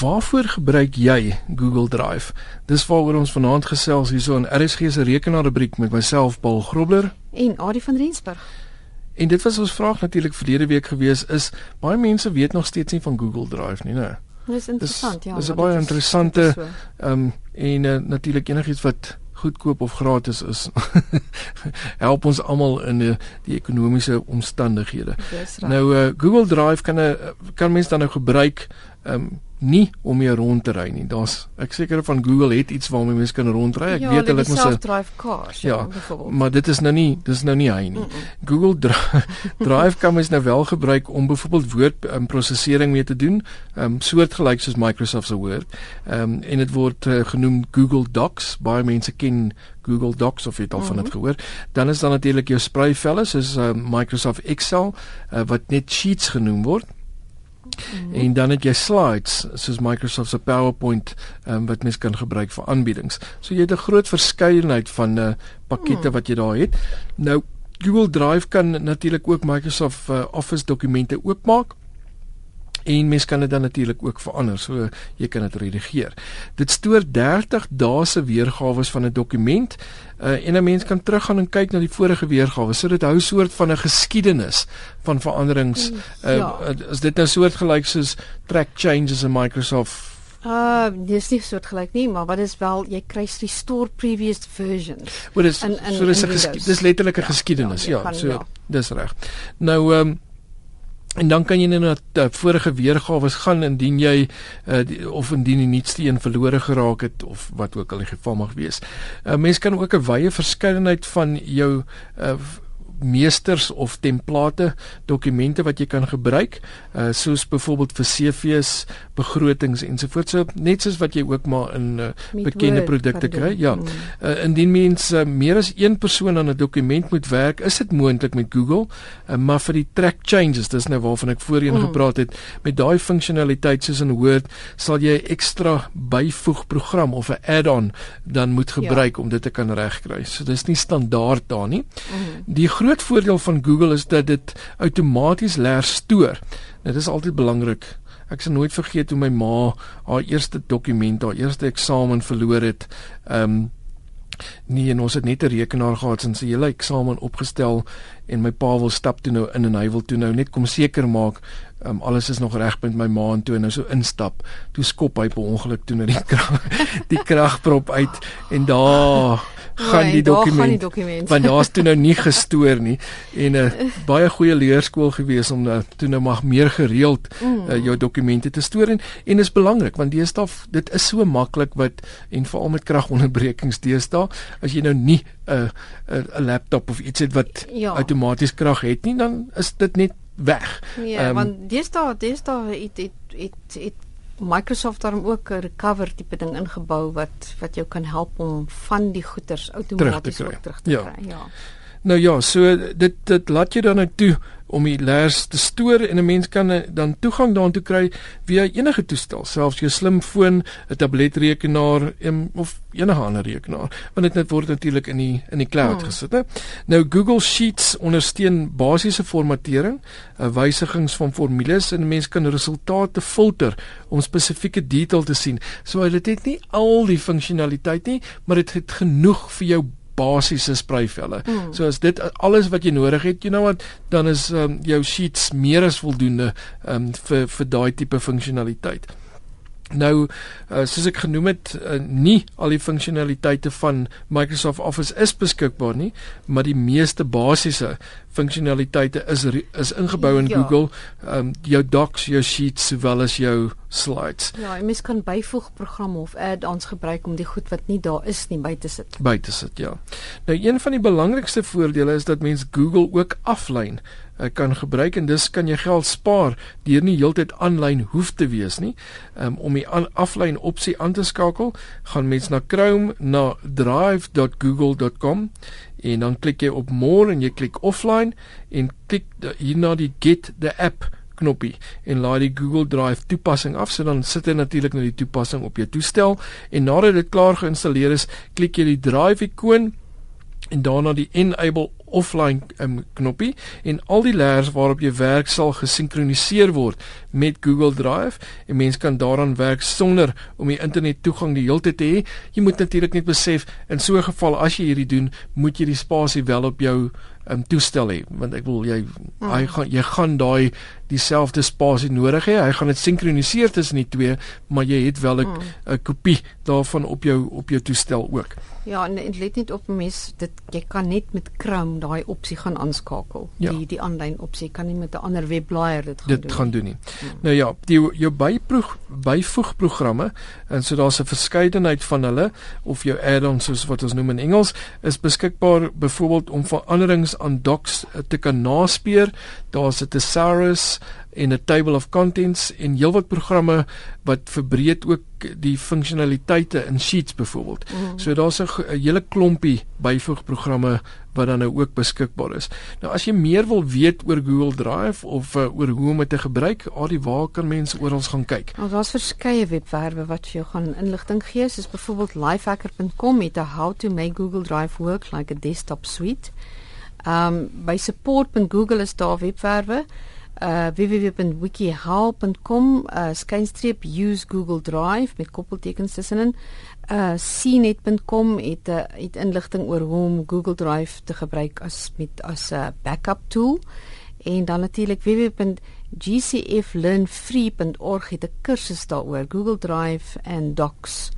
Waarvoor gebruik jy Google Drive? Dis waaroor ons vanaand gesels hierso in RSG se rekenaarrubriek met myself Paul Grobler en Adie van Rensburg. En dit was ons vraag natuurlik verlede week gewees is baie mense weet nog steeds nie van Google Drive nie, né? Dis interessant, dis, ja. Dis 'n baie interessante ehm um, en uh, natuurlik enigiets wat goedkoop of gratis is help ons almal in die, die ekonomiese omstandighede. Nou uh, Google Drive kan 'n kan mense dan nou gebruik ehm um, nie om mee rond te ry nie. Daar's ek seker van Google het iets waarmee mense kan rondry. Ek ja, weet hulle het mos 'n self-drive cars, ja, ja maar dit is nou nie dis nou nie hy nie. Mm -mm. Google Drive, Drive kan mens nou wel gebruik om byvoorbeeld woordprosesering um, mee te doen, ehm um, soortgelyk soos Microsoft se Word. Ehm um, en dit word uh, genoem Google Docs. Baie mense ken Google Docs of jy het al mm -hmm. van dit gehoor. Dan is daar natuurlik jou spryvelle soos uh, Microsoft Excel uh, wat net Sheets genoem word. -hmm. En dan het jy slides soos Microsoft se PowerPoint um, wat mens kan gebruik vir aanbiedings. So jy het 'n groot verskeidenheid van uh, pakkette mm. wat jy daar het. Nou Google Drive kan natuurlik ook Microsoft uh, Office dokumente oopmaak en mens kan dit dan natuurlik ook verander so jy kan dit redigeer. Dit stoor 30 dae se weergawe van 'n dokument uh, en 'n mens kan teruggaan en kyk na die vorige weergawe. So dit hou soort van 'n geskiedenis van veranderings. Uh, ja. Is dit nou soortgelyk soos track changes in Microsoft Uh, dis nie soortgelyk nie, maar wat is wel jy kry restore previous versions. Wat is in, in, so dis 'n dis letterlik 'n ja, geskiedenis, ja, ja, ja so ja. dis reg. Nou ehm um, En dan kan jy net na uh, vorige weergawe gaan indien jy uh, die, of indien die nuutste een verlore geraak het of wat ook al die geval mag wees. Uh, Mense kan ook 'n wye verskeidenheid van jou uh, meesters of template dokumente wat jy kan gebruik uh soos byvoorbeeld vir CV's, begrotings ensovoorts so net soos wat jy ook maar in uh, bekende produkte kry. Ja. Uh indien mens uh, meer as een persoon aan 'n dokument moet werk, is dit moontlik met Google. Uh, maar vir die track changes, dis nou waarvan ek voorheen mm. gepraat het, met daai funksionaliteit soos in Word, sal jy 'n ekstra byvoeg program of 'n add-on dan moet gebruik ja. om dit te kan regkry. So dis nie standaard daar nie. Mm. Die groot voordeel van Google is dat dit outomaties leer stoor. Dit is altyd belangrik. Ek sal nooit vergeet hoe my ma haar eerste dokument, haar eerste eksamen verloor het. Ehm um, nee, en ons het net 'n rekenaar gehad en sy hele eksamen opgestel en my pa wil stap toe nou in en hy wil toe nou net kom seker maak um, alles is nog reg met my ma en toe nou so instap. Toe skop hy per ongeluk toe na die krag die kragprop uit en daar gaan die dokument, dokument. want daar's toe nou nie gestoor nie en 'n uh, eh, baie goeie leerskool gewees om uh, toe nou mag meer gereeld uh, jou dokumente te stoor en en is belangrik want deesdae dit is so maklik wat en veral met kragonderbrekings deesdae as jy nou nie 'n uh, 'n uh, laptop of iets het wat ja. outomaties krag het nie dan is dit net weg. Ja, um, want deesdae deesdae het het het, het Microsoft daarom ook 'n recover tipe ding ingebou wat wat jou kan help om van die goeders outomaties terug, terug te ja. kry. Ja. Nou ja, so dit dit laat jy dan nou toe om die leers te stoor en 'n mens kan eh, dan toegang daartoe kry via enige toestel, selfs jou slimfoon, 'n tabletrekenaar of enige ander rekenaar, want dit net word natuurlik in die in die cloud hmm. gesit, hè. Nou Google Sheets ondersteun basiese formatering, uh, wysigings van formules en 'n mens kan resultate filter om spesifieke detail te sien. So dit het nie al die funksionaliteit nie, maar dit het, het genoeg vir jou basiese spryvelle. Mm. So as dit alles wat jy nodig het, you know what, dan is um, jou sheets meer as voldoende um, vir vir daai tipe funksionaliteit. Nou, uh, soos ek genoem het, uh, nie al die funksionaliteite van Microsoft Office is beskikbaar nie, maar die meeste basiese funksionaliteite is is ingebou in ja. Google, um, jou docs, jou sheets sowel as jou slides. Ja, jy mis kan byvoeg programme of add-ons gebruik om die goed wat nie daar is nie by te sit. By te sit, ja. Nou een van die belangrikste voordele is dat mens Google ook aflyn uh, kan gebruik en dis kan jy geld spaar deur nie heeltyd aanlyn hoef te wees nie. Um, om die aflyn opsie aan te skakel, gaan mens na Chrome na drive.google.com en dan klik jy op more en jy klik offline en klik hier na die get the app knoppie en laai die Google Drive toepassing af. So dan sit hy natuurlik nou die toepassing op jou toestel en nadat dit klaar geïnstalleer is, klik jy die Drive ikoon en daarna die enable offline um, knoppie en al die layers waarop jy werk sal gesinkroniseer word met Google Drive en mens kan daaraan werk sonder om die internet toegang die hele tyd te hê. Jy moet natuurlik net besef in so 'n geval as jy hierdie doen, moet jy die spasie wel op jou um, toestel hê want ek wil jy mm. hy gaan jy gaan daai dieselfde spasie nodig hê hy gaan dit sinkroniseer tussen die twee maar jy het wel 'n mm. kopie daarvan op jou op jou toestel ook Ja, en, en let net op mes, dit jy kan net met Chrome daai opsie gaan aanskakel. Ja. Die die aanlyn opsie kan nie met 'n ander webblaaier dit gaan dit doen. Dit gaan doen nie. Ja. Nou ja, die jou byproeg byvoegprogramme en so daar's 'n verskeidenheid van hulle of jou add-ons soos wat ons noem in Engels is beskikbaar byvoorbeeld om veranderings aan docs te kan naspeur. Daar's 'n thesaurus en 'n table of contents en heelwat programme wat verbreed ook die funksionaliteite in Sheets byvoorbeeld. Mm. So daar's 'n hele klompie byvoegprogramme wat dan nou ook beskikbaar is. Nou as jy meer wil weet oor Google Drive of uh, oor hoe om dit te gebruik, al waar kan mense oral gaan kyk? Ons daar's verskeie webwerwe wat vir jou gaan inligting gee, soos byvoorbeeld lifehacker.com met 'n how to make Google Drive work like a desktop suite. Ehm um, by support.google is daar webwerwe uh www.wikihelp.com uh skynstreep use Google Drive met koppeltekens tussenin. Uh cnet.com het 'n uh, het inligting oor hoe om Google Drive te gebruik as met as 'n uh, backup tool. En dan natuurlik www.gcflearnfree.org het 'n kursus daaroor Google Drive en Docs.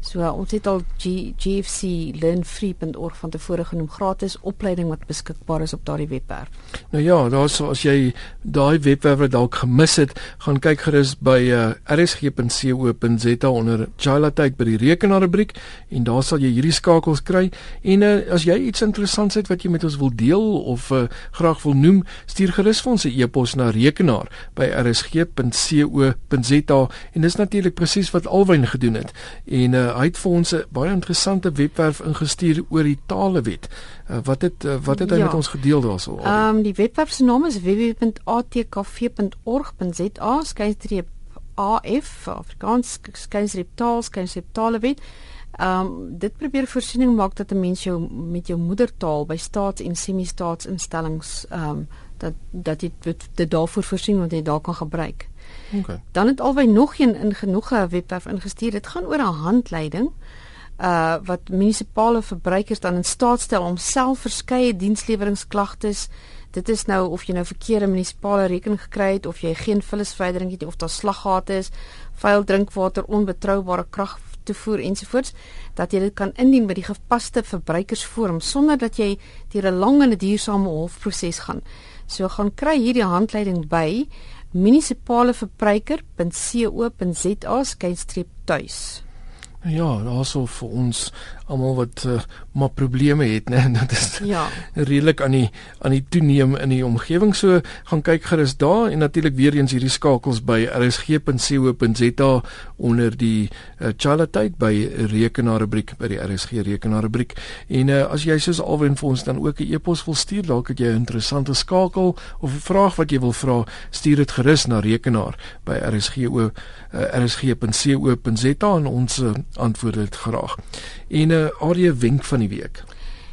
So uh, ons het al G, GFC learnfree.org van tevore genoem gratis opleiding wat beskikbaar is op daardie webwerf. Nou ja, daar's as jy daai webwerf dalk gemis het, gaan kyk gerus by uh, rsg.co.za onder Chilatech by die rekenaarrubriek en daar sal jy hierdie skakels kry en uh, as jy iets interessants het wat jy met ons wil deel of uh, graag wil noem, stuur gerus vir ons 'n e-pos na rekenaar by rsg.co.za en dis natuurlik presies wat Alwyn gedoen het. En uh, hy het vir ons 'n baie interessante webwerf ingestuur oor die talewet. Uh, wat het uh, wat het hy ja. met ons gedeel daarso? Ehm um, die webwerf se naam is www.atkv.org.za skynstreep AF Afrikaans skynstreep taal skynstreep talewet. Ehm um, dit probeer voorsiening maak dat 'n mens jou met jou moedertaal by staats- en semi-staatsinstellings ehm um, dat dat dit dit daarvoor voorsien word jy daar kan gebruik. Okay. Dan het albei nog een in genoeg 'n webwerf ingestuur. Dit gaan oor 'n handleiding uh wat munisipale verbruikers dan in staat stel om self verskeie diensleweringklagtes dit is nou of jy nou verkeerde munisipale rekening gekry het of jy geen vullisverwydering het of daar slaggate is, vuil drinkwater, onbetroubare krag toevoer ensovoorts dat jy dit kan indien by die gepaste verbruikersforum sonder dat jy deur 'n lang en duursame hofproses gaan. So gaan kry hierdie handleiding by munisipaleverbruiker.co.za skynstreep tuis. Ja, also vir ons almal wat uh, maar probleme het, né? Dit is ja. redelik aan die aan die toeneem in die omgewing. So gaan kyk gerus daar en natuurlik weer eens hierdie skakels by rsg.co.za onder die uh, chalatyd by rekenaarrubriek by die RSG rekenaarrubriek. En uh, as jy soos alwen vir ons dan ook 'n e-pos wil stuur, dalk het jy 'n interessante skakel of 'n vraag wat jy wil vra, stuur dit gerus na rekenaar by rsg.co uh, rsg.co.za en ons uh, antwoord dit graag. En 'n area wenk van die week.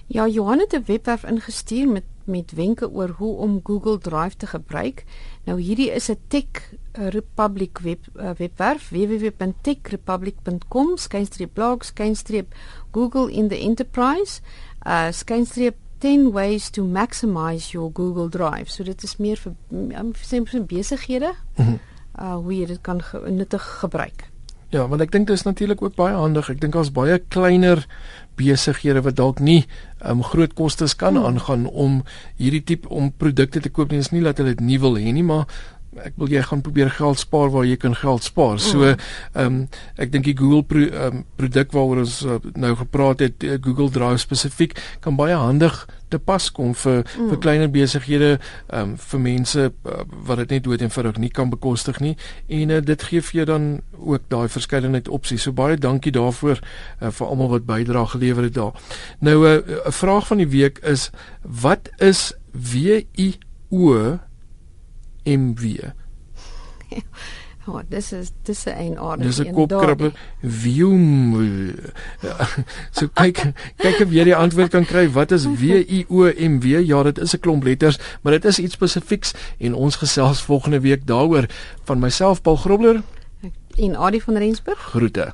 Ja, Johan het 'n webwerf ingestuur met met wenke oor hoe om Google Drive te gebruik. Nou hierdie is 'n Tech Republic web uh, webwerf www.techrepublic.com skynstreep blog skynstreep Google in the Enterprise uh skynstreep 10 ways to maximize your Google Drive. So dit is meer vir um, vir besighede. Mm -hmm. Uh hoe jy dit kan ge nuttig gebruik. Ja, want ek dink dit is natuurlik ook baie handig. Ek dink daar's baie kleiner besighede wat dalk nie um, groot kostes kan hmm. aangaan om hierdie tipe om produkte te koop nie. Dit is nie dat hulle dit nie wil hê nie, maar ek wil jy gaan probeer geld spaar waar jy kan geld spaar. So mm. ehm um, ek dink die Google pro, um, produk waaroor ons uh, nou gepraat het, uh, Google Drive spesifiek kan baie handig te pas kom vir mm. vir kleiner besighede, ehm um, vir mense uh, wat dit net dood eenvoudig nie kan bekostig nie en uh, dit gee vir jou dan ook daai verskeidenheid opsies. So baie dankie daarvoor uh, vir almal wat bydra gelewer het daar. Nou 'n uh, vraag van die week is wat is W I O MW. Ja, oh, dis is dis 'n eienaardige. Dis 'n kopkrabber. Wium. so kyk kyk of jy die antwoord kan kry. Wat is W I O M W? Ja, dit is 'n klomp letters, maar dit is iets spesifieks en ons gesels volgende week daaroor van myself Paul Grobler en Adie van Rensburg. Groete.